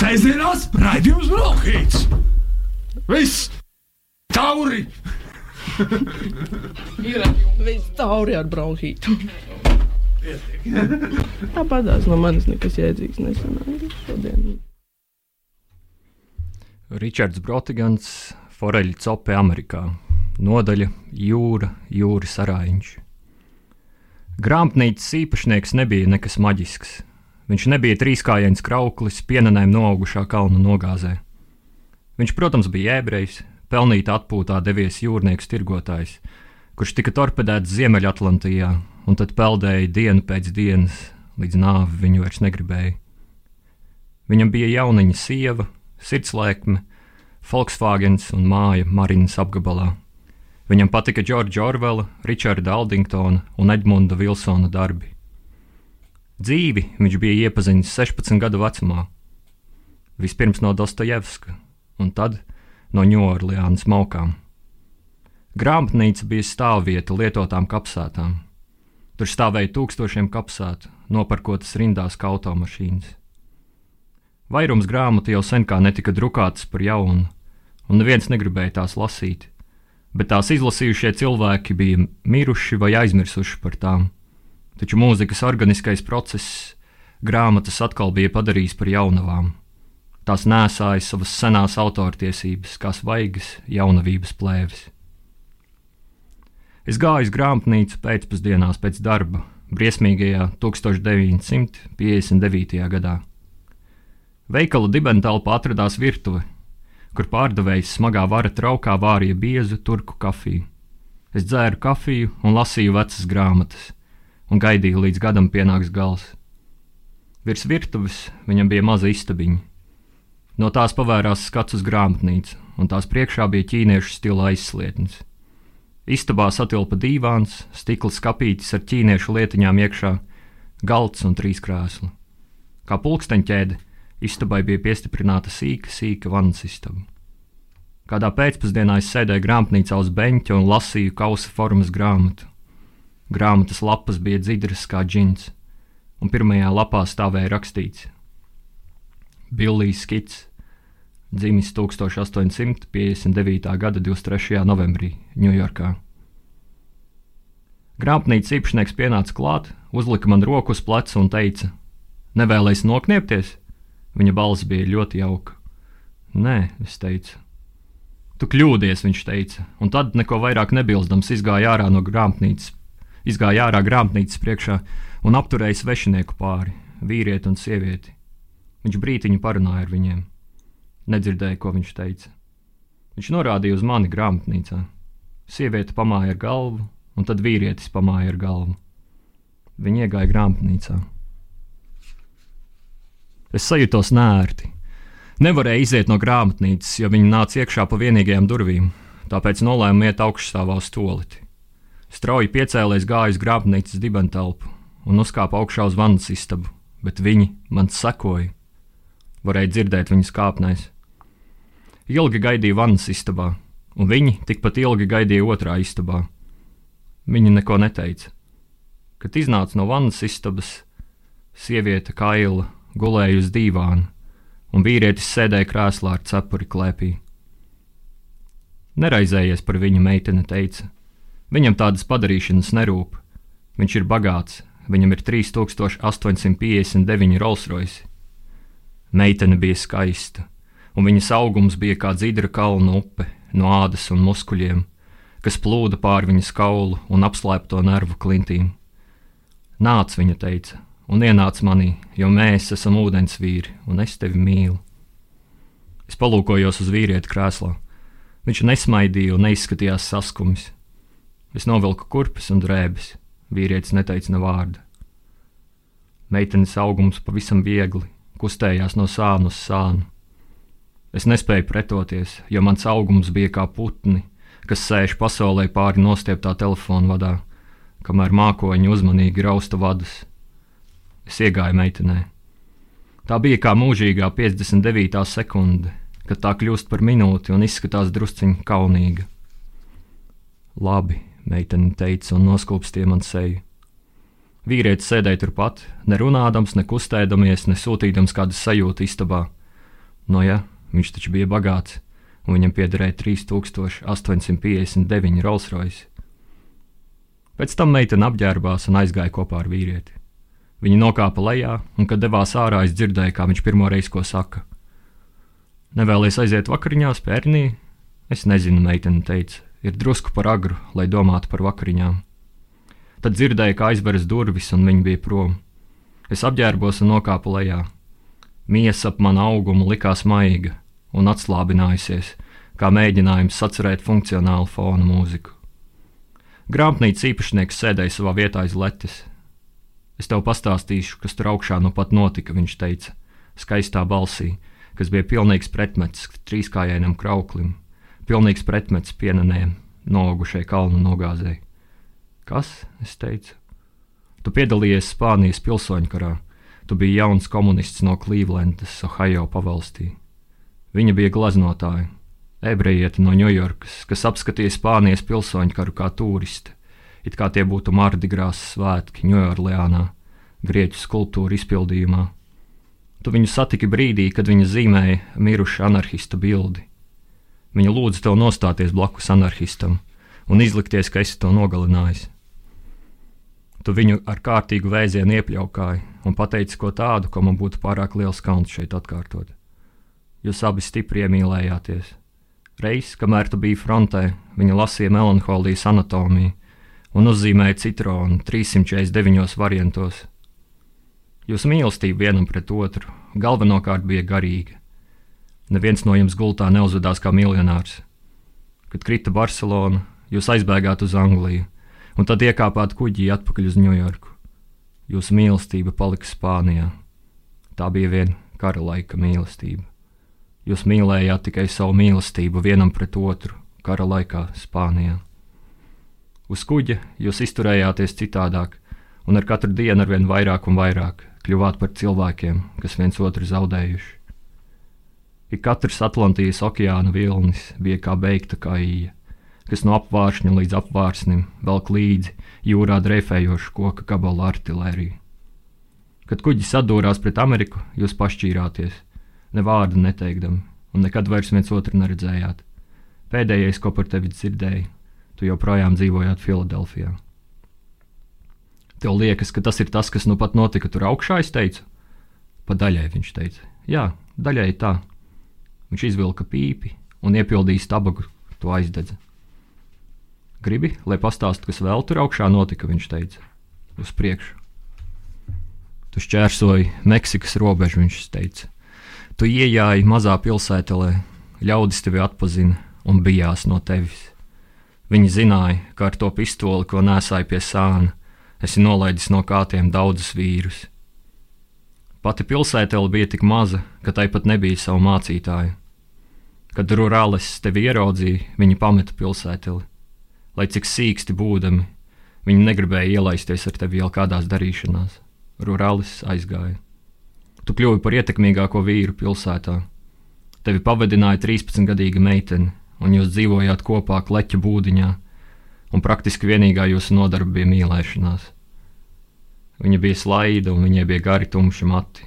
Sēdzienās raidījums Brokhīts! Viss! Tauri! Viss tauri ar bronhītu. Tāpat tās no manis nekas jēdzīgs nesanāca šodien. Ričards Brotigans, Foreļa cope Amerikā. Nodaļa Jūra, Jūras arāņš. Grāmatnīcas īpašnieks nebija nekas maģisks. Viņš nebija trīskājains krauklis, pienenēm noaugušā kalnu nogāzē. Viņš, protams, bija ebrejs, pelnīta atpūtā devies jūrnieks tirgotājs, kurš tika torpedēts Ziemeļatlantijā un tad peldēja dienu pēc dienas, līdz nāvi viņu vairs negribēja. Viņam bija jauniņa sieva, sirdslēkme, Volkswagens un māja Marinas apgabalā. Viņam patika Džordža Orvela, Richarda Aldingtona un Edmunda Vilsona darbi. Dzīvi viņš bija iepazinis 16 gadu vecumā. Vispirms no Dostojevska, un tad no Ņūorleānas maukām. Grāmatnīca bija stāvvieta lietotām kapsētām. Tur stāvēja tūkstošiem kapsētu, noparkotas rindās kā automašīnas. Vairums grāmatu jau sen kā netika drukātas par jaunu, un neviens negribēja tās lasīt, bet tās izlasījušie cilvēki bija miruši vai aizmirsuši par tām. Taču mūzikas organiskais process grāmatas atkal bija padarījis par jaunavām. Tās nēsāja savas senās autortiesības, kā svaigas jaunavības plēves. Es gāju uz grāmatnīcu pēcpusdienās pēc darba, briesmīgajā 1959. gadā. Veikala dibentālpā atradās virtuve, kur pārdevējs smagā vara traukā vārīja biezu turku kafiju. Es dzēru kafiju un lasīju vecas grāmatas, un gaidīju, līdz gadam pienāks gals. Virs virtuves viņam bija maza istabiņa. No tās pavērās skats uz grāmatnīcu, un tās priekšā bija ķīniešu stila aizslietnis. Istabā satilpa dīvāns, stikla skāpītis ar ķīniešu lietiņām iekšā, galds un trīs krēsli. Kā pulksteņķēde, istabai bija piestiprināta sīka, sīka vannas istaba. Kādā pēcpusdienā es sēdēju grāmatnīcā uz beņķa un lasīju kausa formas grāmatu. Grāmatas lapas bija dzidras kā džins, un pirmajā lapā stāvēja rakstīts: Billijs Skits, dzimis 1859. gada 23. novembrī Ņujorkā. Grāmatnīcas īpašnieks pienāca klāt, uzlika man roku uz pleca un teica: Nevēlies nokniepties? Viņa balss bija ļoti jauka. Nē, es teicu. Tu kļūdies, viņš teica, un tad, neko vairāk nebildams, izgāja ārā no grāmatnīcas, izgāja ārā grāmatnīcas priekšā un apturēja svešinieku pāri, vīrieti un sievieti. Viņš brītiņu parunāja ar viņiem. Nedzirdēju, ko viņš teica. Viņš norādīja uz mani grāmatnīcā. Sieviete pamāja ar galvu, un tad vīrietis pamāja ar galvu. Viņi iegāja grāmatnīcā. Es sajūtos nērti. Nevarēju iziet no grāmatnīcas, jo viņi nāca iekšā pa vienīgajām durvīm, tāpēc nolēmu iet augšstāvā uz toliti. Strauji piecēlēs gāju uz grāmatnīcas dibentelpu un uzkāpu augšā uz vannas istabu, bet viņi man sekoja. Varēja dzirdēt viņas kāpnēs. Ilgi gaidīju vannas istabā, un viņi tikpat ilgi gaidīja otrā istabā. Viņi neko neteica. Kad iznāca no vannas istabas, sieviete kaila gulēja uz dīvāna, un vīrietis sēdēja krēslā ar cepuri klēpī. Neraizējies par viņu, meitene teica. Viņam tādas padarīšanas nerūp. Viņš ir bagāts, viņam ir 3859 Rolls Royce. Meitene bija skaista, un viņas augums bija kā dzidra kalna upe no ādas un muskuļiem, kas plūda pāri viņas kaulu un apslēpto nervu klintīm. Nāc, viņa teica, un ienāc manī, jo mēs esam ūdensvīri, un es tevi mīlu. Es palūkojos uz vīrieti krēslā. Viņš nesmaidīja un neizskatījās saskumis. Es novilku kurpes un drēbes. Vīrietis neteica ne vārda. Meitenes augums pavisam viegli, kustējās no sāna uz sānu. Es nespēju pretoties, jo mans augums bija kā putni, kas sēž pasaulē pāri nostieptā telefona vadā, kamēr mākoņi uzmanīgi rausta vadus. Es iegāju meitenē. Tā bija kā mūžīgā 59. sekunde, kad tā kļūst par minūti un izskatās drusciņā kaunīga. Labi, meitene teica un noskūpstīja man seju. Vīrietis sēdēja turpat, nerunādams, ne kustēdamies, ne sūtīdams kādu sajūtu istabā. No jā, viņš taču bija bagāts, un viņam piederēja 3859 Rolls Royce. Pēc tam meitene apģērbās un aizgāja kopā ar vīrieti. Viņi nokāpa lejā, un, kad devās ārā, es dzirdēju, kā viņš pirmo reizi ko saka. Nevēlies aiziet vakariņās, pērnī? Es nezinu, meitene teica, ir drusku par agru, lai domātu par vakariņām. Tad dzirdēju, kā aizveras durvis, un viņi bija prom. Es apģērbos un nokāpu lejā. Miesa ap manu augumu likās maiga un atslābinājusies, kā mēģinājums sacerēt funkcionālu fona mūziku. Grāmatnīcas īpašnieks sēdēja savā vietā aiz letes. Es tev pastāstīšu, kas tur augšā nu pat notika, viņš teica, skaistā balsī, kas bija pilnīgs pretmets trīskājainam krauklim, pilnīgs pretmets pienenēm, nogušai kalnu nogāzēji. Kas? es teicu. Tu piedalījies Spānijas pilsoņu karā. Tu biji jauns komunists no Clevelandas, Ohio pavalstī. Viņa bija gleznotāja, ebrejieta no Ņujorkas, kas apskatīja Spānijas pilsoņu karu kā turisti, it kā tie būtu Mardigrās svētki Ņujorlēnā, grieķu skulptūra izpildījumā. Tu viņu satiki brīdī, kad viņa zīmēja mirušu anarchista bildi. Viņa lūdza tev nostāties blakus anarchistam un izlikties, ka esi to nogalinājis. Tu viņu ar kārtīgu vēzienu iepļaukāji un pateici ko tādu, ko man būtu pārāk liels kauns šeit atkārtot. Jūs abi stipri iemīlējāties. Reiz, kamēr tu biji frontē, viņa lasīja melanholijas anatomiju un uzzīmēja citronu 349 variantos. Jūsu mīlestība vienam pret otru galvenokārt bija garīga. Neviens no jums gultā neuzvedās kā miljonārs. Kad krita Barcelona, jūs aizbēgāt uz Angliju un tad iekāpāt kuģī atpakaļ uz Ņujorku. Jūsu mīlestība palika Spānijā. Tā bija viena kara laika mīlestība. Jūs mīlējāt tikai savu mīlestību vienam pret otru kara laikā Spānijā. Uz kuģa jūs izturējāties citādāk, un ar katru dienu arvien vairāk un vairāk kļuvāt par cilvēkiem, kas viens otru zaudējuši. Ik katrs Atlantijas okeāna vilnis bija kā beigta kaija kas no apvāršņa līdz apvārsnim velk līdzi jūrā dreifējošu koka gabalu artilēriju. Kad kuģis sadūrās pret Ameriku, jūs pašķīrāties, ne vārdu neteikdami, un nekad vairs viens otru neredzējāt. Pēdējais, ko par tevi dzirdēju, tu joprojām dzīvojāt Filadelfijā. Tev liekas, ka tas ir tas, kas nu pat notika tur augšā, es teicu. Pa daļai viņš teica, jā, daļai tā. Viņš izvilka pīpi un iepildīja stabagu, to aizdedza. Gribi, lai pastāstu, kas vēl tur augšā notika, viņš teica. Uz priekšu. Tu šķērsoji Meksikas robežu, viņš teica. Tu ienāji mazā pilsētelē, ļaudis tevi atpazina un bijās no tevis. Viņi zināja, ka ar to pistoli, ko nesāja pie sāna, esi nolaidis no kātiem daudzus vīrus. Pati pilsētele bija tik maza, ka tai pat nebija savu mācītāju. Kad rurālis tevi ieraudzīja, viņi pameta pilsēteli lai cik sīksti būdami, viņi negribēja ielaisties ar tevi vēl kādās darīšanās. Rurālis aizgāja. Tu kļuvi par ietekmīgāko vīru pilsētā. Tevi pavadināja 13-gadīga meitene, un jūs dzīvojāt kopā kleķa būdiņā, un praktiski vienīgā jūsu nodarbe bija mīlēšanās. Viņa bija slaida, un viņai bija gari tumši mati.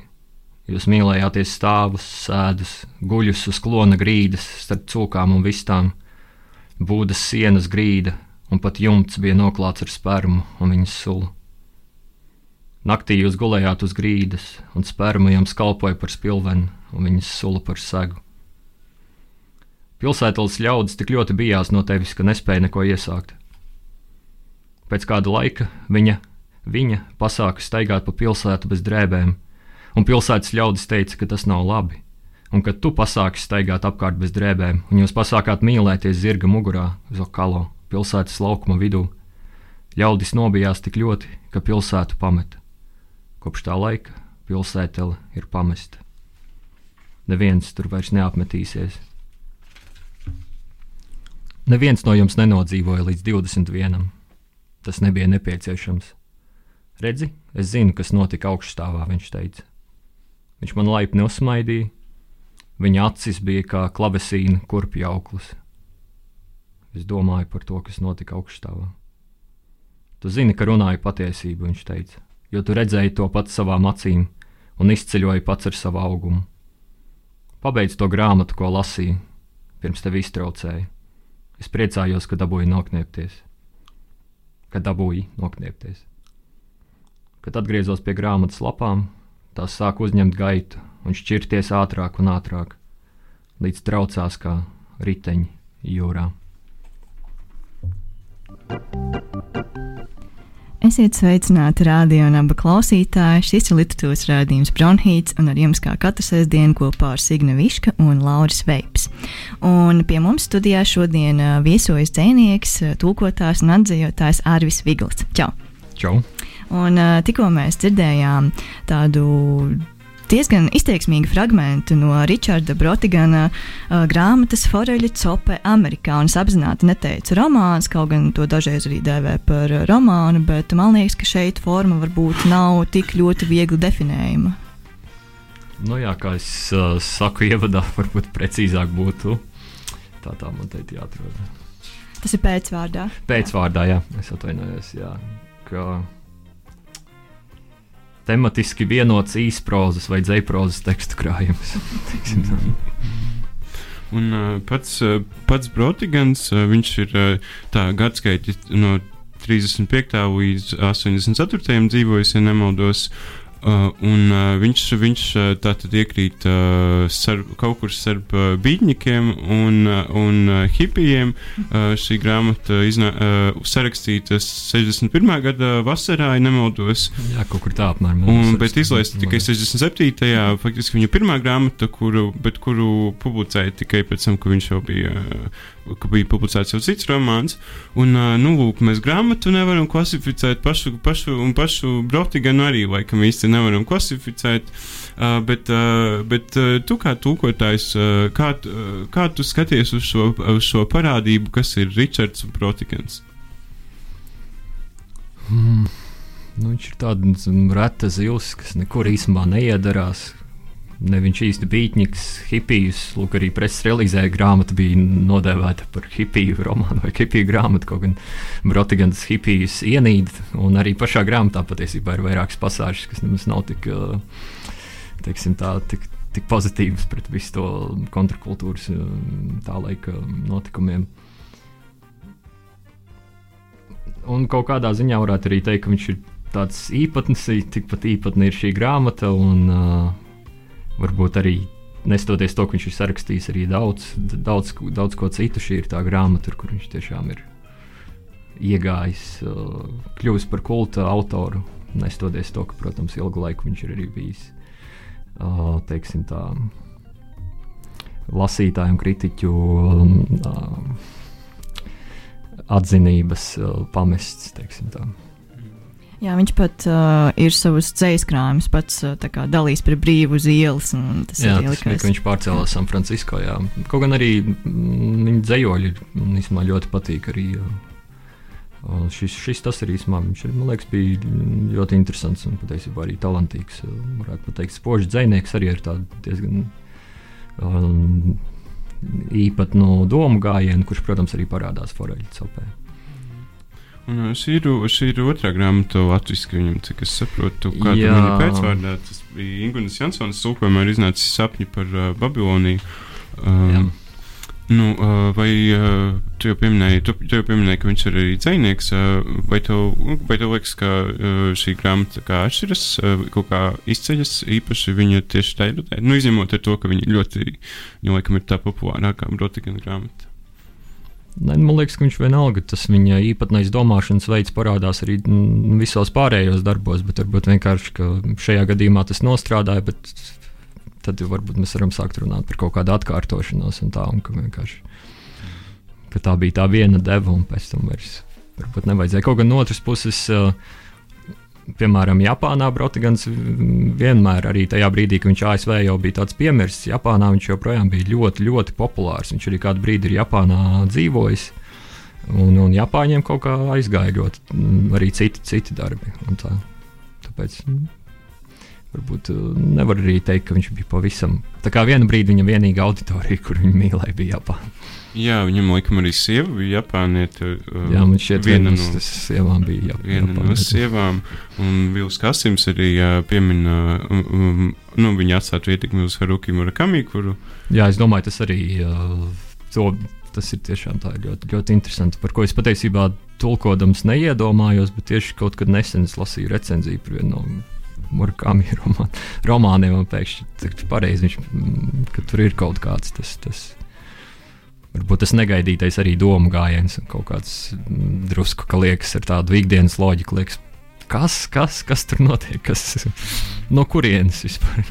Jūs mīlējāties stāvus, sēdus, guļus uz klona grīdas starp cūkām un vistām Būdas sienas grīda, un pat jumts bija noklāts ar spermu un viņas sulu. Naktī jūs gulējāt uz grīdas, un sperma jums kalpoja par spilvenu, un viņas sula par segu. Pilsētas ļaudis tik ļoti bijās no tevis, ka nespēja neko iesākt. Pēc kāda laika viņa, viņa pasāka staigāt pa pilsētu bez drēbēm, un pilsētas ļaudis teica, ka tas nav labi un kad tu pasāki staigāt apkārt bez drēbēm, un jūs pasākāt mīlēties zirga mugurā, Zokalo, pilsētas laukuma vidū, ļaudis nobijās tik ļoti, ka pilsētu pameta. Kopš tā laika pilsētele ir pamesta. Neviens tur vairs neapmetīsies. Neviens no jums nenodzīvoja līdz 21. Tas nebija nepieciešams. Redzi, es zinu, kas notika augšstāvā, viņš teica. Viņš man laipni uzsmaidīja, Viņa acis bija kā klavesīna kurpju auklis. Es domāju par to, kas notika augststāvā. Tu zini, ka runāju patiesību, viņš teica, jo tu redzēji to pats savām acīm un izceļoji pats ar savu augumu. Pabeidz to grāmatu, ko lasīju, pirms tevi iztraucēju. Es priecājos, ka dabūju nokniepties. Kad dabūju nokniepties. Kad atgriezos pie grāmatas lapām, tās sāk uzņemt gaitu un šķirties ātrāk un ātrāk, līdz traucās kā riteņi jūrā. Esiet sveicināti radio un abu klausītāji. Šis ir literatūras rādījums Bronhīts, un ar jums kā katru sestdienu kopā ar Signa Viška un Lauris Veips. Un pie mums studijā šodien viesojas dzēnieks, tūkotājs un atzējotājs Ārvis Vigls. Čau! Čau! Un tikko mēs dzirdējām tādu diezgan izteiksmīgu fragment no Richarda Brotigana uh, grāmatas Foreļa Cope Amerikā. Un es apzināti neteicu romāns, kaut gan to dažreiz arī dēvē par romānu, bet man liekas, ka šeit forma varbūt nav tik ļoti viegli definējama. Nu jā, kā es uh, saku, ievadā varbūt precīzāk būtu. Tā tā man teikt jāatrod. Tas ir pēcvārdā. Pēcvārdā, jā, jā es atvainojos. Jā, ka tematiski vienots īsprozas vai dzēprozas tekstu krājums. Un uh, pats, uh, pats Brotigans, uh, viņš ir tā gadskaiti no 35. līdz 84. dzīvojis, ja nemaldos. Uh, un uh, viņš, viņš uh, tātad iekrīt uh, starp, kaut kur starp uh, bītņiem un, uh, un uh, hipijiem. Uh, šī grāmata iznā, uh, sarakstīta 61. gada vasarā, ja nemaldos. Jā, kaut kur tā apmēram. Un, bet izlaista tikai 67. faktiski viņa pirmā grāmata, kuru, kuru publicēja tikai pēc tam, ka viņš jau bija. Uh, ka bija publicēts jau cits romāns. Un, uh, nu, lūk, mēs grāmatu nevaram klasificēt pašu, pašu, un pašu Brotiganu arī laikam īsti nevaram klasificēt. Uh, bet uh, bet uh, tu kā tūkotājs, uh, kā, uh, kā tu skaties uz šo, uz šo parādību, kas ir Ričards Brotigans? Hmm. Nu, viņš ir tāds reta zils, kas nekur īstenībā neiedarās, ne viņš īsti beigts, hipijus. Lūk, arī preses relīzē grāmata bija nodēvēta par hipiju romānu vai hipiju grāmatu. Kaut gan Brotigans hipijus ienīd, un arī pašā grāmatā patiesībā ir vairākas pasāžas, kas nemaz nav tik, teiksim, tā, tik, tik pozitīvas pret visu to kontrakultūras tā laika notikumiem. Un kaut kādā ziņā varētu arī teikt, ka viņš ir tāds īpatnis, tikpat īpatni ir šī grāmata. Un, uh, varbūt arī nestoties to, ka viņš ir sarakstījis arī daudz, daudz, daudz ko citu. Šī ir tā grāmata, kur viņš tiešām ir iegājis, uh, kļuvis par kulta autoru. Nestoties to, ka, protams, ilgu laiku viņš ir arī bijis uh, teiksim, tā, lasītāju un kritiķu uh, atzinības pamests. Teiksim, tā. Jā, viņš pat uh, ir savus ceļu krājumus pats uh, dalījis par brīvu uz ielas. Jā, tas bija, ka viņš pārcēlās San Francisco. Jā. Kaut gan arī mm, viņa dzējoļi īstenībā ļoti patīk. Arī, uh, šis, šis tas arī īstenībā viņš ir, man liekas, bija ļoti interesants un patiesībā arī talantīgs. Varētu pateikt, spožs dzēnieks arī ir diezgan. Um, īpatnu no domu gājienu, kurš, protams, arī parādās Foreļa celpē. Šī ir, šī ir otrā grāmata latviešu viņam, cik es saprotu, kāda ir pēcvārdā. Tas bija Ingūnas Jansons, tulkojumā ir iznācis sapņi par uh, Babiloniju. Um, Jā. nu, uh, vai uh, tu jau pieminēji, tu, tu jau pieminēji, ka viņš ir arī dzinieks, uh, vai, tev, vai tev liekas, ka uh, šī grāmata kā atšķiras, uh, kaut kā izceļas īpaši viņa tieši tādā, nu, izņemot to, ka viņa ļoti, viņa laikam ir tā populārākā Brotikana grāmata. Ne, man liekas, ka viņš vienalga tas viņa īpatnējs domāšanas veids parādās arī visos pārējos darbos, bet varbūt vienkārši šajā gadījumā tas nostrādāja. Tad varbūt mēs varam sākt runāt par kaut kādu atkārtošanos un tā, un ka ka tā bija tā viena deva, un pēc tam vairs varbūt nevajadzēja. Kaut gan no otras puses. Uh, piemēram, Japānā Brotigans vienmēr, arī tajā brīdī, kad viņš ASV jau bija tāds piemirsts, Japānā viņš joprojām bija ļoti, ļoti populārs. Viņš arī kādu brīdi ir Japānā dzīvojis. Un, un Japāņiem kaut kā aizgāja ļoti arī citi, citi darbi. Tā, tāpēc varbūt uh, nevar arī teikt, ka viņš bija pavisam. Tā kā vienu brīdi viņa vienīgā auditorija, kur viņa mīlēja, bija Japāna. Jā, viņam laikam arī sieva bija Japānieta. Uh, Jā, man šķiet, viena no sievām bija Jap viena Japānieta. no sievām. Un Vils Kasims arī uh, piemina, um, um, nu, viņa atstātu ietekmi uz Haruki Murakami, kuru. Jā, es domāju, tas arī. Uh, to, tas ir tiešām ļoti, ļoti interesanti. Par ko es patiesībā tulkodams neiedomājos, bet tieši kaut kad nesen es lasīju recenziju par vienu no Murakami romān, romāniem. Man pēkšņi pareizi viņš, mm, ka tur ir kaut kāds tas. tas Varbūt tas negaidītais arī domu gājiens un kaut kāds mm, drusku, ka liekas ar tādu ikdienas loģiku, liekas, kas, kas, kas tur notiek, kas no kurienes vispār.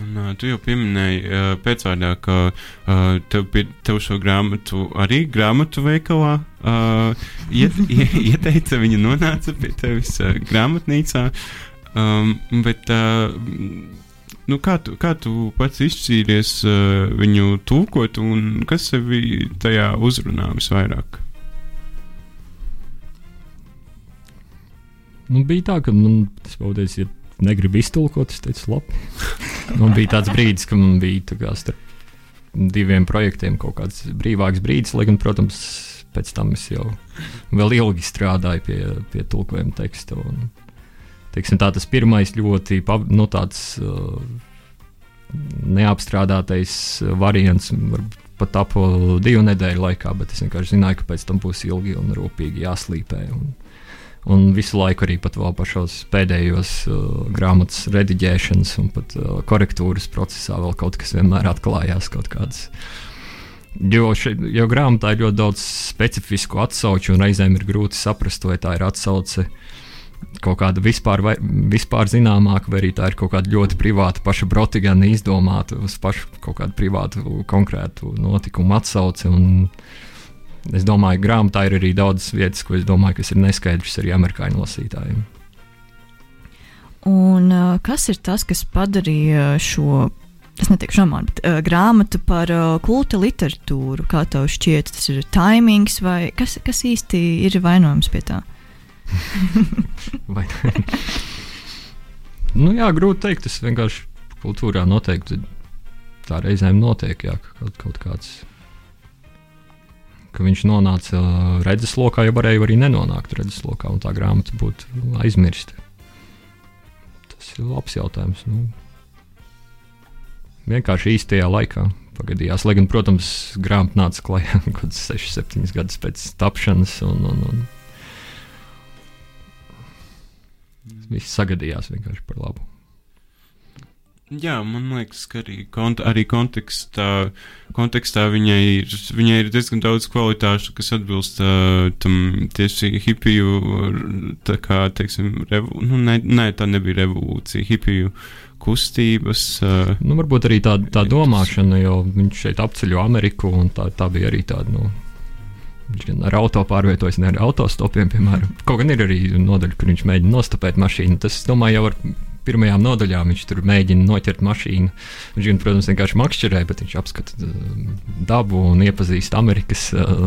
Un, uh, tu jau pieminēji uh, pēcvārdā, ka uh, tev, pie, tev šo grāmatu arī grāmatu veikalā uh, iet, ieteica, viņa nonāca pie tevis uh, grāmatnīcā. Um, bet, uh, nu, kā, tu, kā tu pats izšķīries uh, viņu tūkot, un kas sevi tajā uzrunā visvairāk? Nu, bija tā, ka man tas paudīs, ja negribu iztulkot, es teicu, labi. man bija tāds brīdis, ka man bija kā, starp diviem projektiem kaut kāds brīvāks brīdis, lai gan, protams, pēc tam es jau vēl ilgi strādāju pie, pie tulkojuma teksta. Un, teiksim, tā, tas pirmais ļoti nu, tāds, uh, neapstrādātais variants. Pat tapu divu nedēļu laikā, bet es vienkārši zināju, ka pēc tam būs ilgi un rūpīgi jāslīpē. Un, un visu laiku arī pat vēl pašos pēdējos uh, grāmatas rediģēšanas un pat uh, korektūras procesā vēl kaut kas vienmēr atklājās kaut kādas. Jo, še, jo grāmatā ir ļoti daudz specifisku atsauču, un reizēm ir grūti saprast, vai tā ir atsauce uh, kaut kāda vispār, vai, vispār zināmāka, vai arī tā ir kaut kāda ļoti privāta, paša Brotigana izdomāta uz pašu kaut kādu privātu, konkrētu notikumu atsauci. Es domāju, ka grāmatā ir arī daudz vietas, ko es domāju, kas ir neskaidrs arī amerikāņu lasītājiem. Un, uh, kas ir tas, kas padarīja šo, es neteikšu romānu, bet uh, grāmatu par uh, kulta literatūru? Kā tev šķiet, tas ir timings vai kas, kas īsti ir vainojams pie tā? Vai nu, jā, grūti pateikt. Tas vienkārši kultūrā noteikti tā reizēm notiek. Jā, kaut, kaut kāds, ka viņš nonāca uh, redzeslokā, ja varēja arī nenonākt redzeslokā, un tā grāmata būtu aizmirsta. Tas ir labs jautājums. Nu, vienkārši īstajā laikā pagadījās. Lai gan, protams, grāmata nāca klajā kaut kāds 6, 7 gadus pēc tapšanas. Un, un, un viss sagadījās vienkārši par labu. Jā, man liekas, ka arī, kont arī kontekstā, kontekstā viņai, ir, viņai ir diezgan daudz kvalitāšu, kas atbilst uh, tam tieši hipiju, tā kā, teiksim, revo, nu, ne, ne, tā nebija revolūcija, hipiju kustības. Uh, nu, varbūt arī tā, tā domāšana, jo viņš šeit apceļo Ameriku, un tā, tā bija arī tāda, nu, Viņš gan ar auto pārvietojas, ne ar autostopiem, piemēram. Kaut gan ir arī nodaļa, kur viņš mēģina nostopēt mašīnu. Tas, domāju, jau ar pirmajām nodaļām viņš tur mēģina noķert mašīnu. Viņš, gan, protams, vienkārši makšķerē, bet viņš apskata uh, dabu un iepazīst Amerikas uh,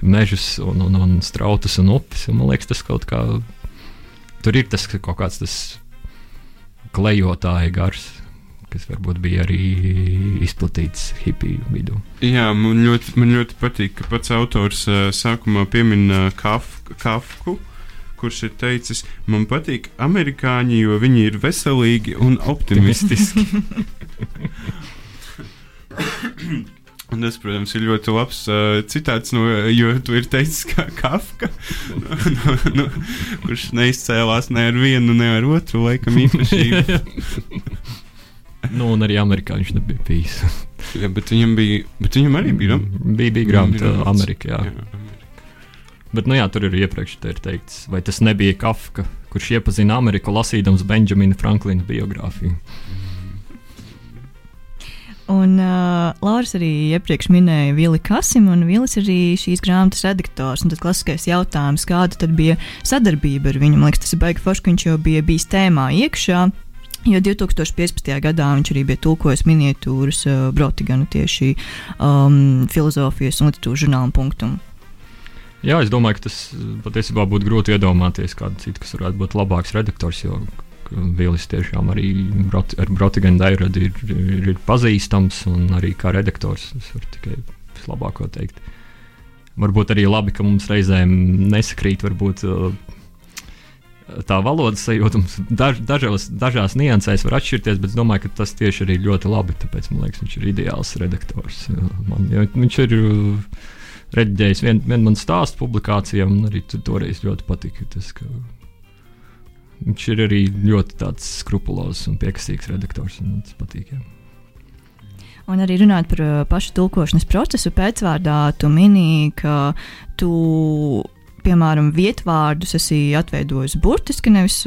mežus un, un, un strautus un upes. Un, man liekas, tas kaut kā tur ir tas kaut kāds tas klejotāja gars kas varbūt bija arī izplatīts hipiju vidū. Jā, man ļoti, man ļoti patīk, ka pats autors uh, sākumā piemina uh, Kaf, Kafku. Kurš ir teicis, man patīk amerikāņi, jo viņi ir veselīgi un optimistiski. Un tas, protams, ir ļoti labs uh, citāts, no, jo tu ir teicis, ka Kafka, no, no, no, kurš neizcēlās ne ar vienu, ne ar otru laikam īpašību. Nu, un arī Amerikā viņš nebija bijis. jā, bet viņam bija, bet viņam arī bija. No? Mm, bija, bija grāmata Amerikā. Jā. Jā, Bet, nu jā, tur ir iepriekš te ir teikts, vai tas nebija Kafka, kurš iepazina Ameriku lasīdams Benjamina Franklina biogrāfiju. Un uh, Lauris arī iepriekš minēja Vili Kasimu, un Vilis arī šīs grāmatas redaktors. Tas klasiskais jautājums, kāda tad bija sadarbība ar viņu? Man liekas, tas ir baigi forši, ka viņš jau bija bijis tēmā iekšā. Jo 2015. gadā viņš arī bija tulkojis miniatūras uh, Brotiganu tieši um, filozofijas un literatūras žurnāla punktu. Jā, es domāju, ka tas patiesībā būtu grūti iedomāties kādu citu, kas varētu būt labāks redaktors. Jo Vilis tiešām arī brot, ar Brotiganu Dairadu ir, ir, ir pazīstams un arī kā redaktors. Es varu tikai vislabāko teikt. Varbūt arī labi, ka mums reizēm nesakrīt varbūt, tā valodas sajūta. Daž, dažos, dažās niansēs var atšķirties, bet es domāju, ka tas tieši arī ļoti labi. Tāpēc man liekas, viņš ir ideāls redaktors. Man, viņš ir rediģējis vienu vien man stāstu publikācijā, un arī toreiz ļoti patika tas, ka viņš ir arī ļoti skrupulozs un piekasīgs redaktors. Man tas patīk. Jā. Un arī runāt par uh, pašu tulkošanas procesu pēcvārdā, tu minēji, ka tu, piemēram, vietvārdus esi atveidojis burtiski, nevis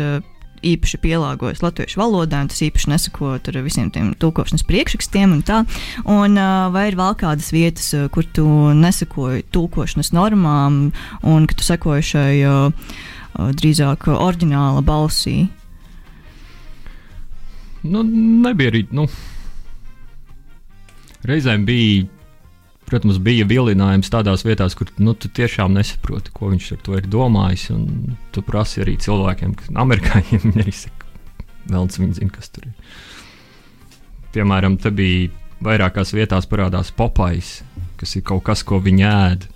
īpaši pielāgojas latviešu valodai, un tas īpaši nesakot ar visiem tiem tulkošanas priekšrakstiem un tā. Un, vai ir vēl kādas vietas, kur tu nesakoji tulkošanas normām, un ka tu sekoji šai drīzāk oriģināla balsī? Nu, nebija arī. Nu reizēm bija. Protams, bija vilinājums tādās vietās, kur nu, tu tiešām nesaproti, ko viņš ar to ir domājis. Tu prasi arī cilvēkiem, kas amerikāņiem arī saka, vēlams, viņi zina, kas tur ir. Piemēram, te bija vairākās vietās parādās popais, kas ir kaut kas, ko viņi ēd.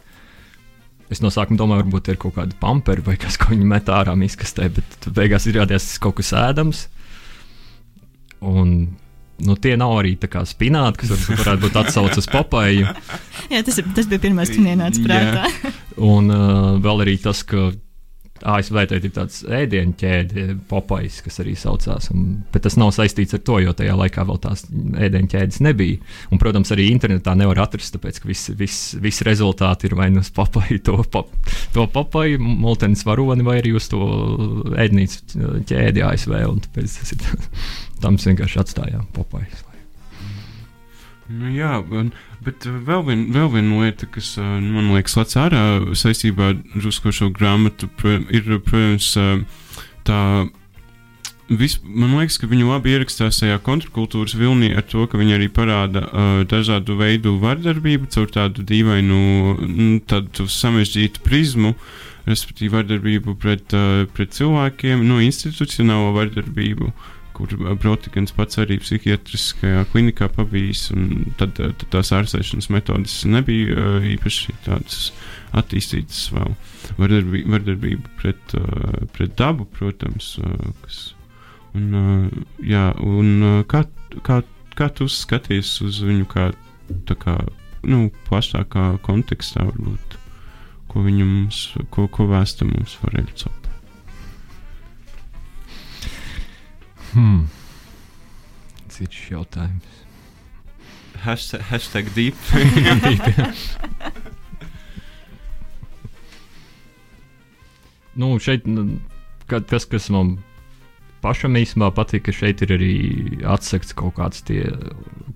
Es no sākuma domāju, varbūt ir kaut kāda pamperi vai kas, ko viņi met ārā miskastē, bet beigās izrādījās, tas kaut kas ēdams. Un nu, tie nav arī tā kā spināti, kas varbūt varētu būt atsaucis uz papaju. Jā, tas, ir, tas bija pirmais, kas ienāca prātā. un uh, vēl arī tas, ka ASV ir tāds ēdienu ķēde, popais, kas arī saucās. Un, bet tas nav saistīts ar to, jo tajā laikā vēl tās ēdienu ķēdes nebija. Un, protams, arī internetā nevar atrast, tāpēc ka visi vis, vis rezultāti ir vai nu uz papai, to, pap, to papai, multenis varoni, vai arī uz to ēdnīcu ķēdi ASV. Tāpēc tas ir tam vienkārši atstājām popais. Nu, jā, un, bet uh, vēl viena vēl vien lieta, kas uh, man liekas, lec ārā saistībā ar uzkošo grāmatu, ir, protams, uh, tā. Vis, man liekas, ka viņi labi ierakstās tajā kontrkultūras vilnī ar to, ka viņi arī parāda uh, dažādu veidu vardarbību caur tādu dīvainu, nu, tādu samežģītu prizmu, respektīvi vardarbību pret, uh, pret cilvēkiem, no nu, institucionālo vardarbību. Uh, kur Brotikens pats arī psihiatriskajā klinikā pabijis, un tad, tad tās ārstēšanas metodes nebija uh, īpaši tādas attīstītas vēl. Vardarbība, vardarbība pret, uh, pret dabu, protams, uh, kas, un, uh, jā, un uh, kā, kā, kā tu skaties uz viņu kā, kā, nu, plašākā kontekstā varbūt, ko mums, ko, ko vēsta mums Vareļa Hmm. Tas šis jautājums. Hashtag, hashtag deep. nu, šeit, kas, kas man pašam īstenībā patīk, ka šeit ir arī atsekts kaut kāds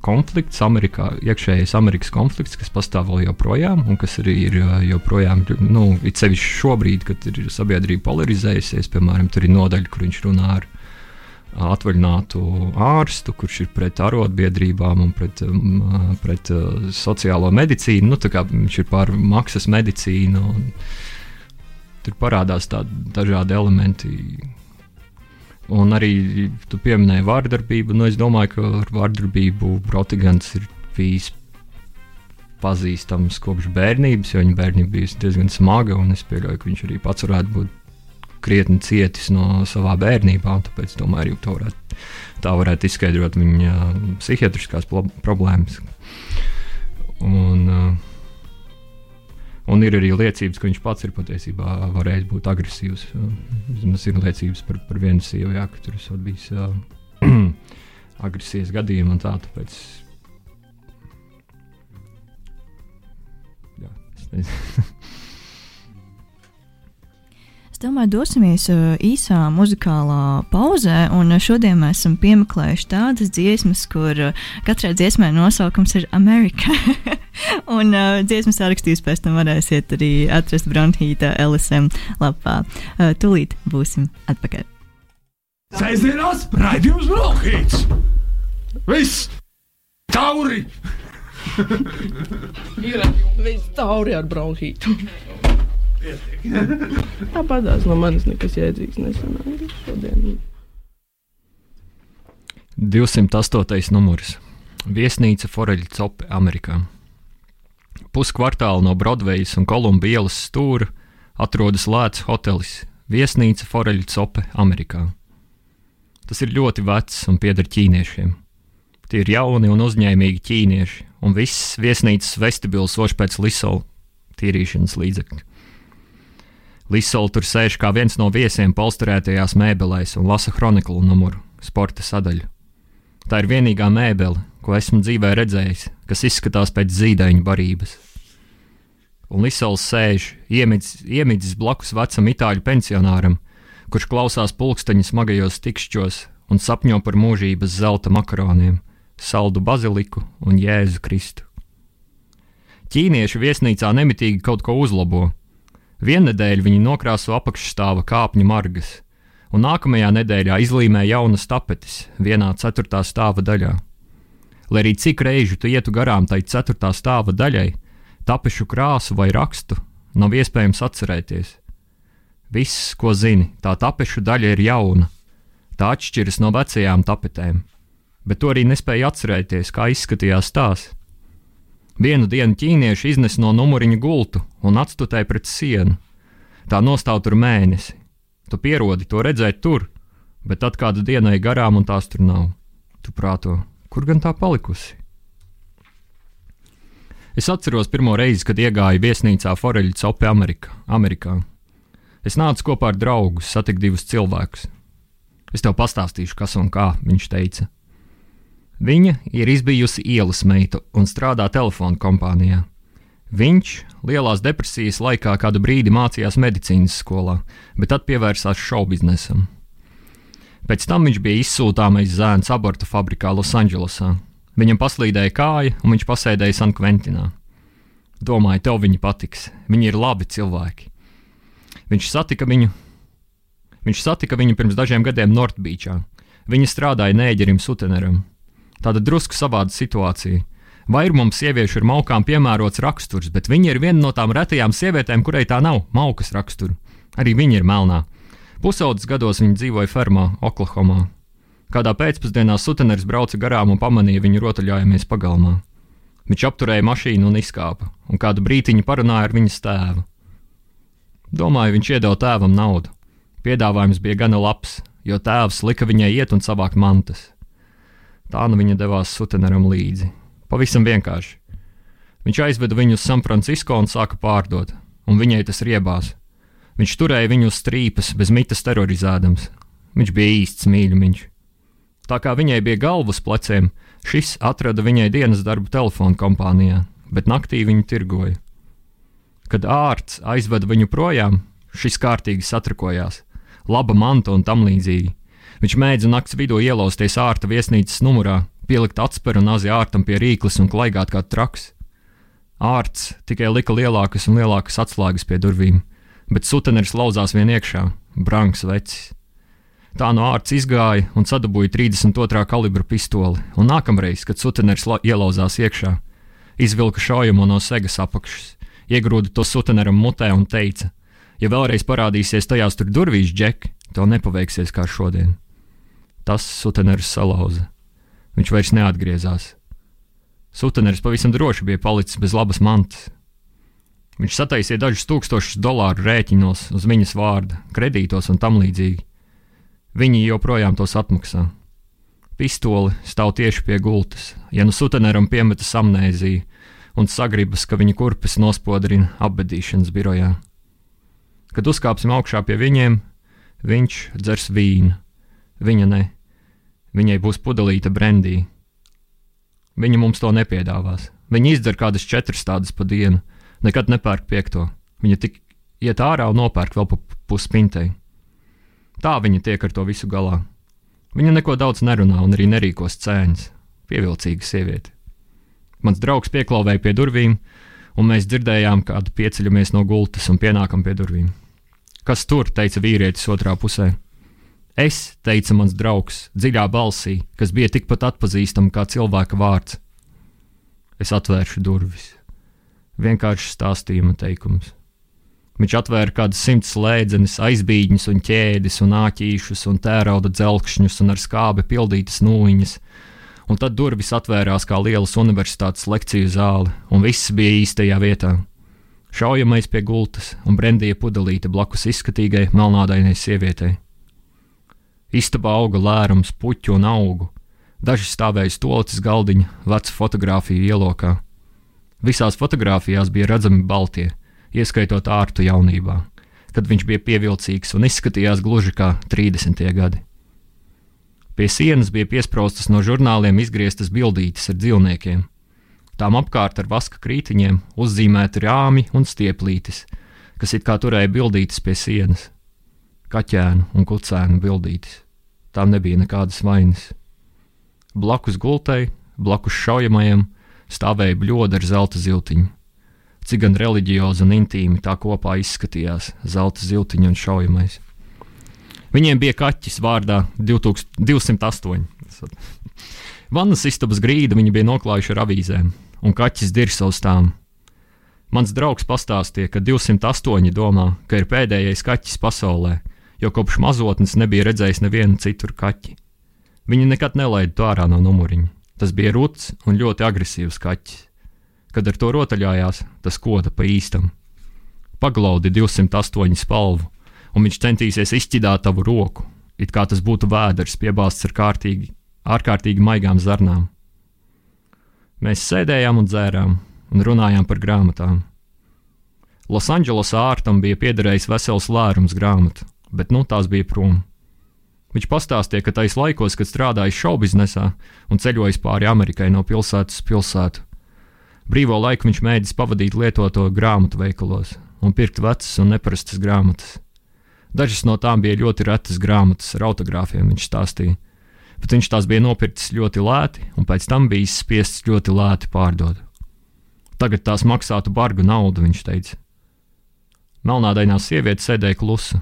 konflikts, Amerikā, iekšējais Amerikas konflikts, kas pastāv vēl joprojām, un kas arī ir joprojām, nu, it sevišķi šobrīd, kad ir sabiedrība polarizējusies, piemēram, tur ir nodaļa, kur viņš runā ar atvaļinātu ārstu, kurš ir pret arotbiedrībām un pret, pret sociālo medicīnu. Nu, viņš ir pār maksas medicīnu. Tur parādās tādi dažādi elementi. Un arī tu pieminēji vārdarbību. Nu, es domāju, ka ar vārdarbību Protigants ir bijis pazīstams kopš bērnības, jo viņa bērnība bija diezgan smaga. Es pieļauju, ka viņš arī pats varētu būt krietni cietis no savā bērnībā. Tāpēc domāju, arī varētu, tā varētu izskaidrot viņa psihiatriskās problēmas. Un, un ir arī liecības, ka viņš pats ir patiesībā varējis būt agresīvs. Vismaz ir liecības par, par vienu sievu, jā, ka tur ir bijis uh, agresijas gadījumi un tā. Tāpēc, jā, es nezinu. domāju, dosimies īsā muzikālā pauzē, un šodien mēs esam piemeklējuši tādas dziesmas, kur katrai dziesmai nosaukums ir Amerika. un uh, dziesmas sarakstījus pēc tam varēsiet arī atrast Bronhīta LSM lapā. Uh, tūlīt būsim atpakaļ. Sēžamās raidījums Bronhīts! Viss! Tauri! Ir viss tauri ar bronhītu. Tāpat no manis nekas jēdzīgs nesanāca šodien. 208. numurs Viesnīca Foreļa Cope, Amerikā. Puskvartāli no Broadvejas un Kolumbijas stūra atrodas lēts hotelis Viesnīca Foreļa Cope, Amerikā. Tas ir ļoti vecs un pieder ķīniešiem. Tie ir jauni un uzņēmīgi ķīnieši, un viss viesnīcas vestibils soš pēc lisola tīrīšanas līdzekļa. Lisola tur sēž kā viens no viesiem polsterētajās mēbelēs un lasa chroniklu numuru, sporta sadaļu. Tā ir vienīgā mēbele, ko esmu dzīvē redzējis, kas izskatās pēc zīdaiņa barības. Un Lisols sēž, iemidzis, iemidzis blakus vecam itāļu pensionāram, kurš klausās pulksteņa smagajos tikšķos un sapņo par mūžības zelta makaroniem, saldu baziliku un jēzu Kristu. Ķīnieši viesnīcā nemitīgi kaut ko uzlabo. Viennedēļ viņi nokrāso apakšstāva kāpņu margas, un nākamajā nedēļā izlīmē jaunas tapetes vienā ceturtā stāva daļā. Lai arī cik reižu tu ietu garām tai ceturtā stāva daļai, tapešu krāsu vai rakstu nav iespējams atcerēties. Viss, ko zini, tā tapešu daļa ir jauna, tā atšķiras no vecajām tapetēm, bet to arī nespēja atcerēties, kā izskatījās tās. Vienu dienu ķīnieši iznes no numuriņa gultu un atstutēja pret sienu. Tā nostāv tur mēnesi, Tu pierodi to redzēt tur, bet tad kāda diena ir garām un tās tur nav. Tu prāto, kur gan tā palikusi? Es atceros pirmo reizi, kad iegāju viesnīcā Foreļa Cope Amerika, Amerikā. Es nācu kopā ar draugu, satiku divus cilvēkus. Es tev pastāstīšu, kas un kā viņš teica. Viņa ir izbijusi ielas meita un strādā telefonu kompānijā. Viņš lielās depresijas laikā kādu brīdi mācījās medicīnas skolā, bet tad pievērsās šovbiznesam. Pēc tam viņš bija izsūtāmais zēns abortu fabrikā Losandželosā. Viņam paslīdēja kāja, un viņš pasēdēja San Kventinā. Domāju, tev viņi patiks. Viņi ir labi cilvēki. Viņš satika viņu. Viņš satika viņu pirms dažiem gadiem Nortbīčā. Viņa strādāja nēģerim Suteneram. Tāda drusku savāda situācija. Vairumam sieviešu ir maukām piemērots raksturs, bet viņa ir viena no tām retajām sievietēm, kurai tā nav maukas rakstura. Arī viņa ir melnā. Pusaudzes gados viņa dzīvoja fermā, Oklahomā. Kādā pēcpusdienā suteners brauca garām un pamanīja viņu rotaļājamies pagalmā. Viņš apturēja mašīnu un izkāpa, un kādu brīdiņu parunāja ar viņas tēvu. Domāju, viņš iedeva tēvam naudu. Piedāvājums bija gana labs, jo tēvs lika viņai iet un savākt mantas. Tā nu viņa devās suteneram līdzi. Pavisam vienkārši. Viņš aizveda viņu uz San Francisco un sāka pārdot, un viņai tas riebās. Viņš turēja viņu uz strīpas, bez mitas terorizēdams. Viņš bija īsts mīļumiņš. Tā kā viņai bija galva uz pleciem, šis atrada viņai dienas darbu telefonu kompānijā, bet naktī viņu tirgoja. Kad ārsts aizveda viņu projām, šis kārtīgi satrakojās, laba manta un tam līdzīgi. Viņš mēģināja naktas vidū ielausties ārta viesnīcas numurā, pielikt atspēru un azi ārtam pie rīkles un klaigāt kā traks. Ārts tikai lika lielākas un lielākas atslēgas pie durvīm, bet suteneris lauzās vien iekšā, brangs vecis. Tā no ārts izgāja un sadabūja 32. kalibra pistoli, un nākamreiz, kad suteneris ielauzās iekšā, izvilka šaujamo no segas apakšas, iegrūda to suteneram mutē un teica: Ja vēlreiz parādīsies tajās tur durvīs, Džek, to nepaveiksies kā šodien. Tas suteneris salauza. Viņš vairs neatgriezās. Suteneris pavisam droši bija palicis bez labas mantas. Viņš sataisīja dažus tūkstošus dolāru rēķinos uz viņas vārda, kredītos un tam līdzīgi. Viņi joprojām tos atmaksā. Pistoli stāv tieši pie gultas, ja nu suteneram piemetas amnēzija un sagribas, ka viņa kurpes nospodrina apbedīšanas birojā. Kad uzkāpsim augšā pie viņiem, viņš dzers vīnu, viņa ne. Viņai būs pudelīta brendī. Viņa mums to nepiedāvās. Viņa izdzer kādas četras tādas pa dienu, nekad nepērk piekto. Viņa tik iet ārā un nopērk vēl pa puspintei. Tā viņa tiek ar to visu galā. Viņa neko daudz nerunā un arī nerīkos cēņas. Pievilcīga sieviete. Mans draugs pieklāvēja pie durvīm, un mēs dzirdējām, kādu pieceļamies no gultas un pienākam pie durvīm. Kas tur? teica vīrietis otrā pusē. Es, teica mans draugs, dziļā balsī, kas bija tikpat atpazīstama kā cilvēka vārds. Es atvēršu durvis. Vienkārši stāstījuma teikums. Viņš atvēra kādus simtus slēdzenes, aizbīņus, un ķēdes, un āķīšus, un tērauda dzelkšņus, un ar skābi pildītas nūjiņas. Un tad durvis atvērās kā lielas universitātes lekciju zāle, un viss bija īstajā vietā. Šaujamais pie gultas un brendīja pudelīte blakus izskatīgai melnādainai sievietei. Istabā auga lērums, puķu un augu. Daži stāvēja stoliņa galdiņa, veca fotografiju ielokā. Visās fotografijās bija redzami baltie, ieskaitot ārtu jaunībā, kad viņš bija pievilcīgs un izskatījās gluži kā 30. gadi. Pie sienas bija piesprostas no žurnāliem izgrieztas bildītes ar dzīvniekiem. Tām apkārt ar vaska krītiņiem uzzīmēti rāmi un stieplītes, kas it kā turēja bildītes pie sienas. Kaķēnu un kucēnu bildītes. Tām nebija nekādas vainas. Blakus gultai, blakus šaujamajam, stāvēja bļoda ar zelta ziltiņu cik gan reliģiozi un intīmi tā kopā izskatījās zelta ziltiņa un šaujamais. Viņiem bija kaķis vārdā 2208. Vannas istabas grīdu viņi bija noklājuši ar avīzēm, un kaķis dirsa uz tām. Mans draugs pastāstīja, ka 208 domā, ka ir pēdējais kaķis pasaulē, jo kopš mazotnes nebija redzējis nevienu citu kaķi. Viņi nekad nelaida to ārā no numuriņa. Tas bija ruts un ļoti agresīvs kaķis. Kad ar to rotaļājās, tas koda pa īstam. Paglaudi 208 spalvu, un viņš centīsies izķidāt tavu roku, it kā tas būtu vēders piebāzts ar kārtīgi, ārkārtīgi maigām zarnām. Mēs sēdējām un dzērām, un runājām par grāmatām. Losandželosā ārtam bija piederējis vesels lērums grāmatu, bet nu tās bija prom. Viņš pastāstīja, ka tais laikos, kad strādājis šaubiznesā un ceļojis pāri Amerikai no pilsētas pilsētu, Brīvo laiku viņš mēģināja pavadīt lietoto grāmatu veikalos un pirkt vecas un neparastas grāmatas. Dažas no tām bija ļoti retas grāmatas ar autogrāfiem, viņš stāstīja, bet viņš tās bija nopircis ļoti lēti un pēc tam bijis spiests ļoti lēti pārdot. Tagad tās maksātu bargu naudu, viņš teica. Melnādainā sieviete sēdēja klusa,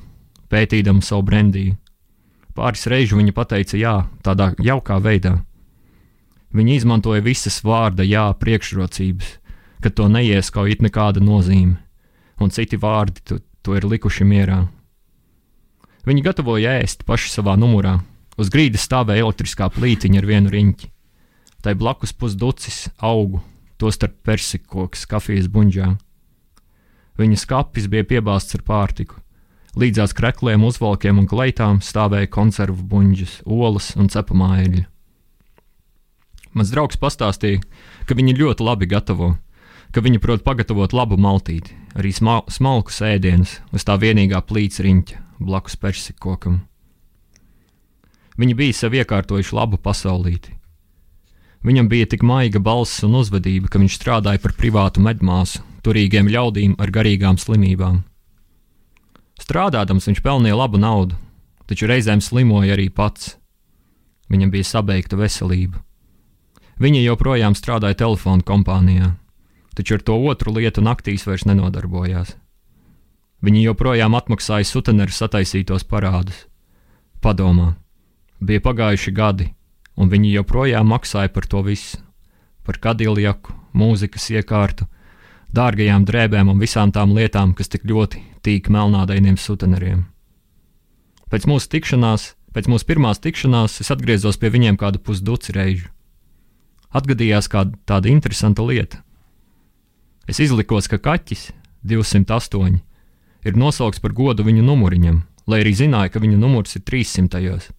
pētīdama savu brendīju. Pāris reižu viņa teica jā, tādā jaukā veidā Viņi izmantoja visas vārda jā priekšrocības, ka to neieskauj it nekāda nozīme, un citi vārdi to, to ir likuši mierā. Viņi gatavoja ēst paši savā numurā. Uz grīdas stāvēja elektriskā plītiņa ar vienu riņķi. Tai blakus pusducis augu, tostarp persikoks kafijas buļģā. Viņa skapis bija piebāzts ar pārtiku. Līdzās krekliem, uzvalkiem un kleitām stāvēja konservu buļģis, olas un cepamā eļļa. Mans draugs pastāstīja, ka viņi ļoti labi gatavo, ka viņi prot pagatavot labu maltīti, arī smal smalku ēdienus uz tā vienīgā plīts riņķa blakus persikokam. Viņi bija sev iekārtojuši labu pasaulīti. Viņam bija tik maiga balss un uzvedība, ka viņš strādāja par privātu medmāsu, turīgiem ļaudīm ar garīgām slimībām. Strādādams viņš pelnīja labu naudu, taču reizēm slimoja arī pats. Viņam bija sabeigta veselība. Viņa joprojām strādāja telefonu kompānijā, taču ar to otru lietu naktīs vairs nenodarbojās. Viņa joprojām atmaksāja suteneru sataisītos parādus. Padomā, bija pagājuši gadi, un viņi joprojām maksāja par to visu - par kadiljaku, mūzikas iekārtu, dārgajām drēbēm un visām tām lietām, kas tik ļoti tīk melnādainiem suteneriem. Pēc mūsu tikšanās, pēc mūsu pirmās tikšanās, es atgriezos pie viņiem kādu pusduci reižu atgadījās kāda tāda interesanta lieta. Es izlikos, ka kaķis 208 ir nosaukts par godu viņu numuriņam, lai arī zināja, ka viņa numurs ir 300.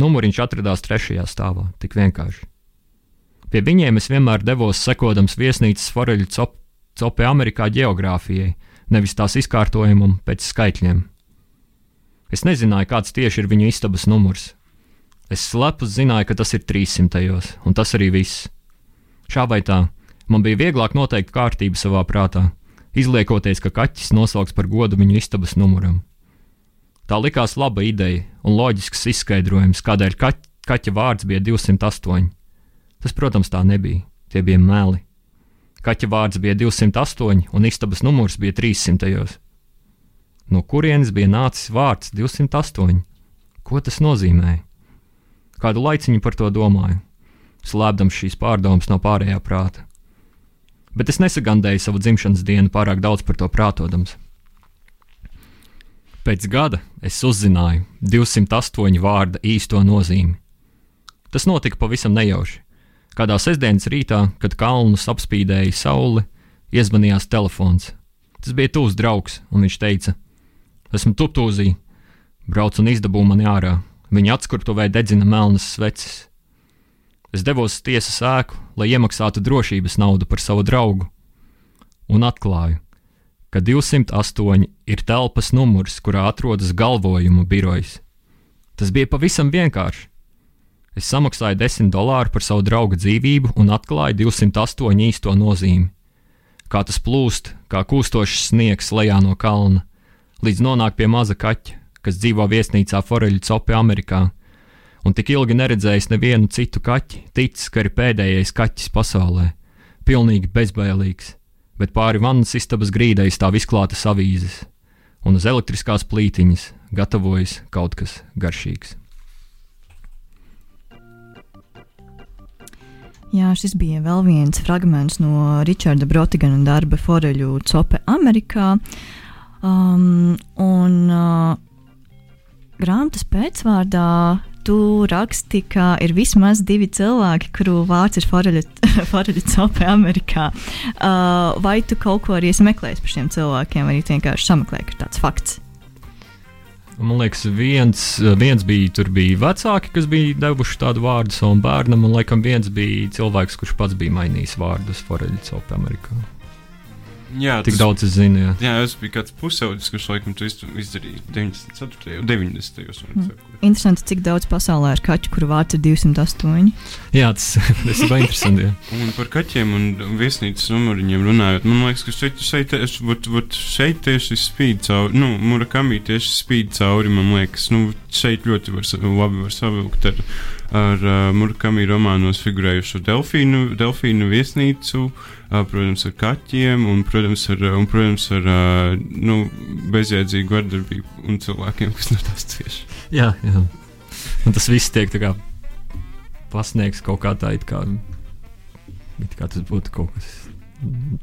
Numuriņš atradās trešajā stāvā, tik vienkārši. Pie viņiem es vienmēr devos sekodams viesnīcas foreļu cop, copē Amerikā geogrāfijai, nevis tās izkārtojumam pēc skaitļiem. Es nezināju, kāds tieši ir viņu istabas numurs, Es slepus zināju, ka tas ir 300. un tas arī viss. Šā vai tā, man bija vieglāk noteikt kārtību savā prātā, izliekoties, ka kaķis nosauks par godu viņu istabas numuram. Tā likās laba ideja un loģisks izskaidrojums, kādēļ kaķ, kaķa vārds bija 208. Tas, protams, tā nebija. Tie bija meli. Kaķa vārds bija 208 un istabas numurs bija 300. No kurienes bija nācis vārds 208? Ko tas nozīmēja? Kādu laiciņu par to domāju, slēpdams šīs pārdomas no pārējā prāta. Bet es nesagandēju savu dzimšanas dienu pārāk daudz par to prātodams. Pēc gada es uzzināju 208 vārda īsto nozīmi. Tas notika pavisam nejauši. Kādā sestdienas rītā, kad kalnus apspīdēja saule, iezvanījās telefons. Tas bija tūs draugs, un viņš teica: Esmu tuptūzī, brauc un izdabū mani ārā. Viņa atskurtuvē dedzina melnas sveces. Es devos uz tiesas ēku, lai iemaksātu drošības naudu par savu draugu, un atklāju, ka 208 ir telpas numurs, kurā atrodas galvojumu birojas. Tas bija pavisam vienkārši. Es samaksāju 10 dolāru par savu draugu dzīvību un atklāju 208 īsto nozīmi. Kā tas plūst, kā kūstošs sniegs lejā no kalna, līdz nonāk pie maza kaķa, kas dzīvo viesnīcā Foreļu Copi Amerikā, un tik ilgi neredzējis nevienu citu kaķi, ticis, ka ir pēdējais kaķis pasaulē, pilnīgi bezbailīgs, bet pāri vannas istabas grīdai stāv izklātas avīzes, un uz elektriskās plītiņas gatavojas kaut kas garšīgs. Jā, šis bija vēl viens fragments no Richarda Brotigana darba Foreļu Cope Amerikā. Um, un uh, grāmatas pēcvārdā tu raksti, ka ir vismaz divi cilvēki, kuru vārds ir Foreļa Cope Amerikā. Uh, vai tu kaut ko arī esi meklējis par šiem cilvēkiem, vai arī vienkārši sameklēji, ka ir tāds fakts? Man liekas, viens, viens bija, tur bija vecāki, kas bija devuši tādu vārdu savam bērnam, un laikam viens bija cilvēks, kurš pats bija mainījis vārdus Foreļa Cope Amerikā. Jā, Tik tas, daudz es zinu. Jā. jā, es biju kāds pusaudis, kurš laikam to izd- izdarīja 94. un 90. gados. Interesanti, cik daudz pasaulē ir kaķu, kuru vārds ir 208. Jā, tas, tas ir interesanti. Jā. Un par kaķiem un viesnīcas numuriņiem runājot, man liekas, ka šeit, šeit, es, vat, vat šeit tieši spīd cauri, nu, Murakami tieši spīd cauri, man liekas, nu, šeit ļoti var, labi var savilkt ar, ar uh, Murakami romānos figurējušo delfīnu, delfīnu viesnīcu, uh, protams, ar kaķiem un, protams, ar, un, protams, ar nu, bezjēdzīgu vardarbību un cilvēkiem, kas no tās cieši. Jā, jā. Un tas viss tiek tā kā pasniegts kaut kā tā, it kā, it kā tas būtu kaut kas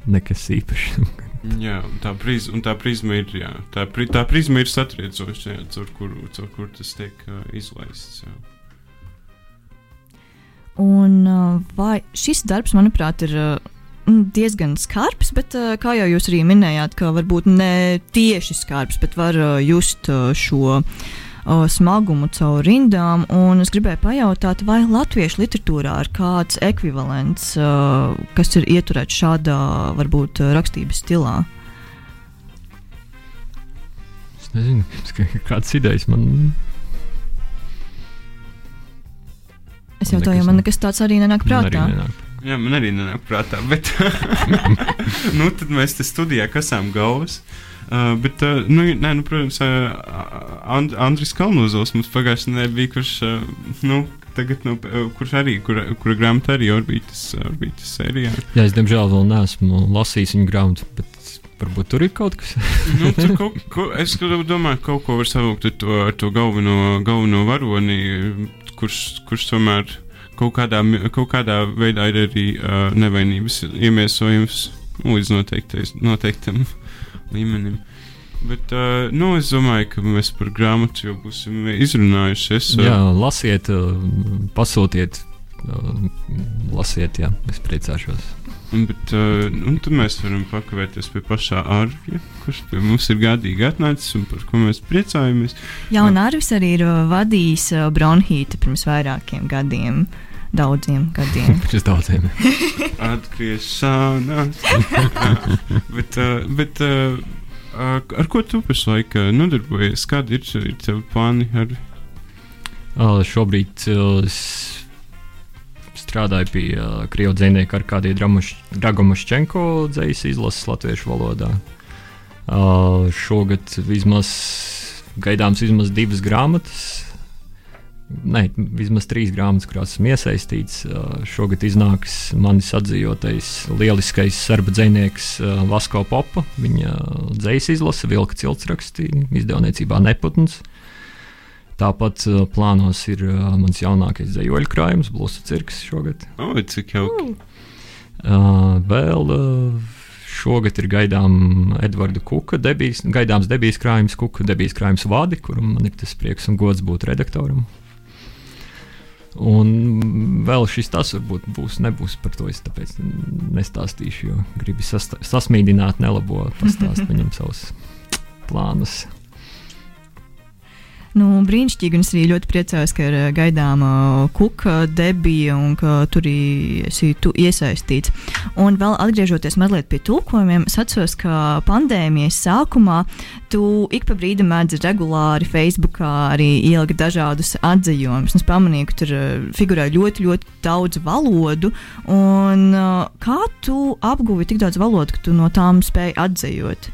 nekas īpašs. Jā, un tā, priz, un tā prizma ir, jā, tā, pri, tā prizma ir satriecoša, jā, caur kuru, caur kuru tas tiek uh, izlaists. Jā. Un uh, vai šis darbs, manuprāt, ir uh, diezgan skarbs, bet uh, kā jau jūs arī minējāt, ka varbūt ne tieši skarbs, bet var uh, just uh, šo smagumu caur rindām. Un es gribēju pajautāt, vai latviešu literatūrā ir kāds ekvivalents, kas ir ieturēts šādā varbūt rakstības stilā? Es nezinu, kādas idejas man Es jau jau nekas man nekas tāds arī nenāk man arī prātā. Jā, man arī nenāk prātā, bet nu, tad mēs te studijā kasām galvas. Uh, bet, uh, nu, nē, nu, protams, uh, And Andris Kalnozovs mums pagājušajā nedēļā bija, kurš, uh, nu, tagad, nu, uh, kurš arī, kura, kura grāmata arī orbitas, orbitas sērijā. Jā, es diemžēl vēl neesmu lasījis viņa grāmatu, bet varbūt tur ir kaut kas. nu, tur kaut, ko, es domāju, ka kaut ko var savilkt ar to, ar to galveno, galveno varoni, kurš, kurš tomēr kaut kādā, kaut kādā veidā ir arī uh, nevainības iemiesojums nu, līdz noteiktam līmenim. Bet, uh, nu, es domāju, ka mēs par grāmatu jau būsim izrunājuši. Es, uh, Jā, lasiet, uh, pasūtiet, uh, lasiet, jā, es priecāšos. Bet, uh, un tad mēs varam pakavēties pie pašā ārpja, kurš pie mums ir gādīgi atnācis un par ko mēs priecājamies. Jā, un Arvis arī ir uh, vadījis uh, bronhītu pirms vairākiem gadiem. Daudziem gadiem. Pirms daudziem. Atgriešanās. bet, uh, bet uh, uh, ar ko tu pašlaik nodarbojies? Kādi ir, ir tev plāni? Ar... Uh, šobrīd uh, es strādāju pie uh, krievu dzinieka ar kādiem Dragomašķenko dzīs izlases latviešu valodā. Uh, šogad vismaz gaidāms vismaz divas grāmatas. Nē, vismaz trīs grāmatas, kurās esmu iesaistīts. Uh, šogad iznāks manis atzījotais lieliskais serba dzinieks uh, Vasko Popa. Viņa dzīs izlase, vilka ciltsrakstī, izdevniecībā Neputns. Tāpat plānos ir mans jaunākais dzīsļu krājums, Blusa cirks šogad. O, cik jauki. Uh, vēl uh, šogad ir gaidām Edvarda Kuka debijas, gaidāms debijas krājums, Kuka debijas krājums vadi, kuram man ir tas prieks un gods būt redaktoram. Un vēl šis tas varbūt būs, nebūs par to. Es tāpēc nestāstīšu, jo gribu sasmīdināt, nelabo pastāstīt viņam savus plānus. Nu, brīnišķīgi, un es arī ļoti priecājos, ka ir eh, gaidāma kuka debija un ka tur esi tu iesaistīts. Un vēl atgriežoties mazliet pie tulkojumiem, es atceros, ka pandēmijas sākumā tu ik pa brīdim mēdzi regulāri Facebookā arī ielikt dažādus atzījumus. Es pamanīju, ka tur eh, figurē ļoti, ļoti daudz valodu. Un, eh, kā tu apguvi tik daudz valodu, ka tu no tām spēji atzījot?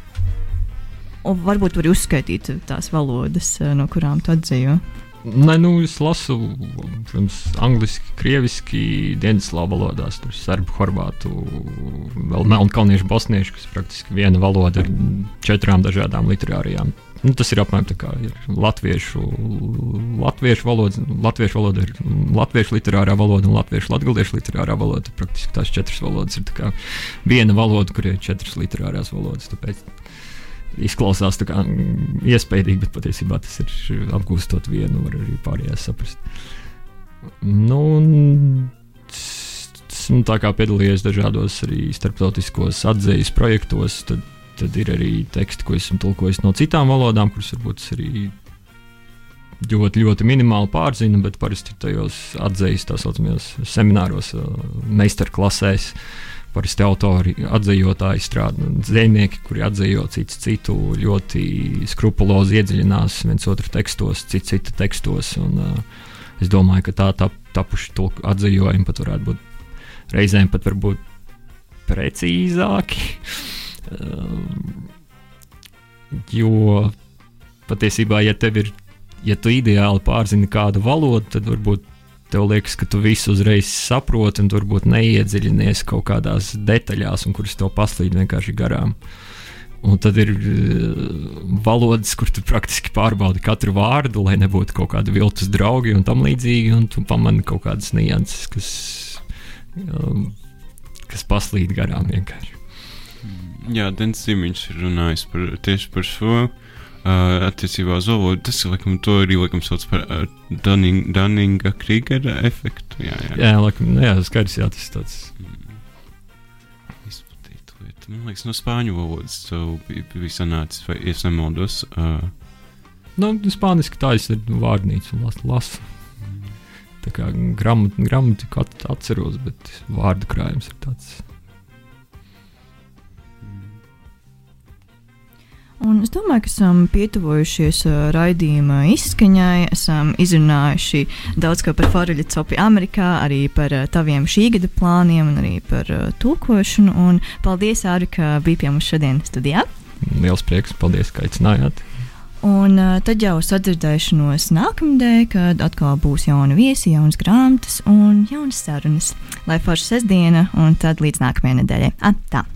Un varbūt var uzskaitīt tās valodas, eh, no kurām tu atzīvo. Nē, nu, es lasu, protams, angliski, krieviski, dienvidslāvu valodās, tur serbu, horvātu, vēl melnkalniešu, bosniešu, kas praktiski viena valoda ar četrām dažādām literārijām. Nu, tas ir apmēram tā kā ir latviešu, latviešu valoda, latviešu valoda ir latviešu literārā valoda un latviešu latgaliešu literārā valoda. Praktiski tās četras valodas ir viena valoda, kur ir četras literārās valodas. Tāpēc izklausās kā iespaidīgi, bet patiesībā tas ir apgūstot vienu, var arī pārējās saprast. Nu, un, tā kā piedalījies dažādos arī starptautiskos atzīves projektos, tad, tad ir arī teksti, ko esmu tulkojis no citām valodām, kuras varbūt arī ļoti, ļoti minimāli pārzina, bet parasti tajos atzīves tā saucamajos semināros, meistarklasēs. Uh, parasti autori, atzīvotāji strādā, dzinieki, kuri atzīvo citu, citu ļoti skrupulozi iedziļinās viens otru tekstos, citu citu tekstos. Un, uh, es domāju, ka tā tap, tapuši to atzīvojumi pat varētu būt reizēm pat varbūt precīzāki. Uh, jo patiesībā, ja tev ir, ja tu ideāli pārzini kādu valodu, tad varbūt tev liekas, ka tu visu uzreiz saproti, un varbūt neiedziļinies kaut kādās detaļās, kuras tev paslīd vienkārši garām. Un tad ir uh, valodas, kur tu praktiski pārbaudi katru vārdu, lai nebūtu kaut kādi viltus draugi un tam līdzīgi, un tu pamani kaut kādas nianses, kas, um, kas paslīd garām vienkārši. Jā, Dens Zimiņš ir runājis par, tieši par šo uh, attiecībā uz valodu. Tas laikam, arī laikam sauc par uh, Dunning, Dunninga Krīgera efektu. Jā, jā. jā, laikam, nu jā skaidrs, jā, tas tāds. Mm. Izplatīta lieta. Man liekas, no spāņu valodas bija, bija sanācis, vai es nemaldos. Uh, nu, spāniski tā ir vārnīca un lasu. lasu. Mm. Tā kā gramatiku atceros, bet vārdu krājums ir tāds. Un es domāju, ka esam pietuvojušies uh, raidījuma izskaņai, esam izrunājuši daudz ko par Foreļa copi Amerikā, arī par uh, taviem šī gada plāniem un arī par uh, tulkošanu. Un paldies, Āri, ka biji pie mums šodien studijā. Liels prieks, paldies, ka aicinājāt. Un uh, tad jau sadzirdēšanos nākamnedēļ, kad atkal būs jauna viesi, jaunas grāmatas un jaunas sarunas. Lai forša sestdiena, un tad līdz nākamajai nedēļai. Ah, tā!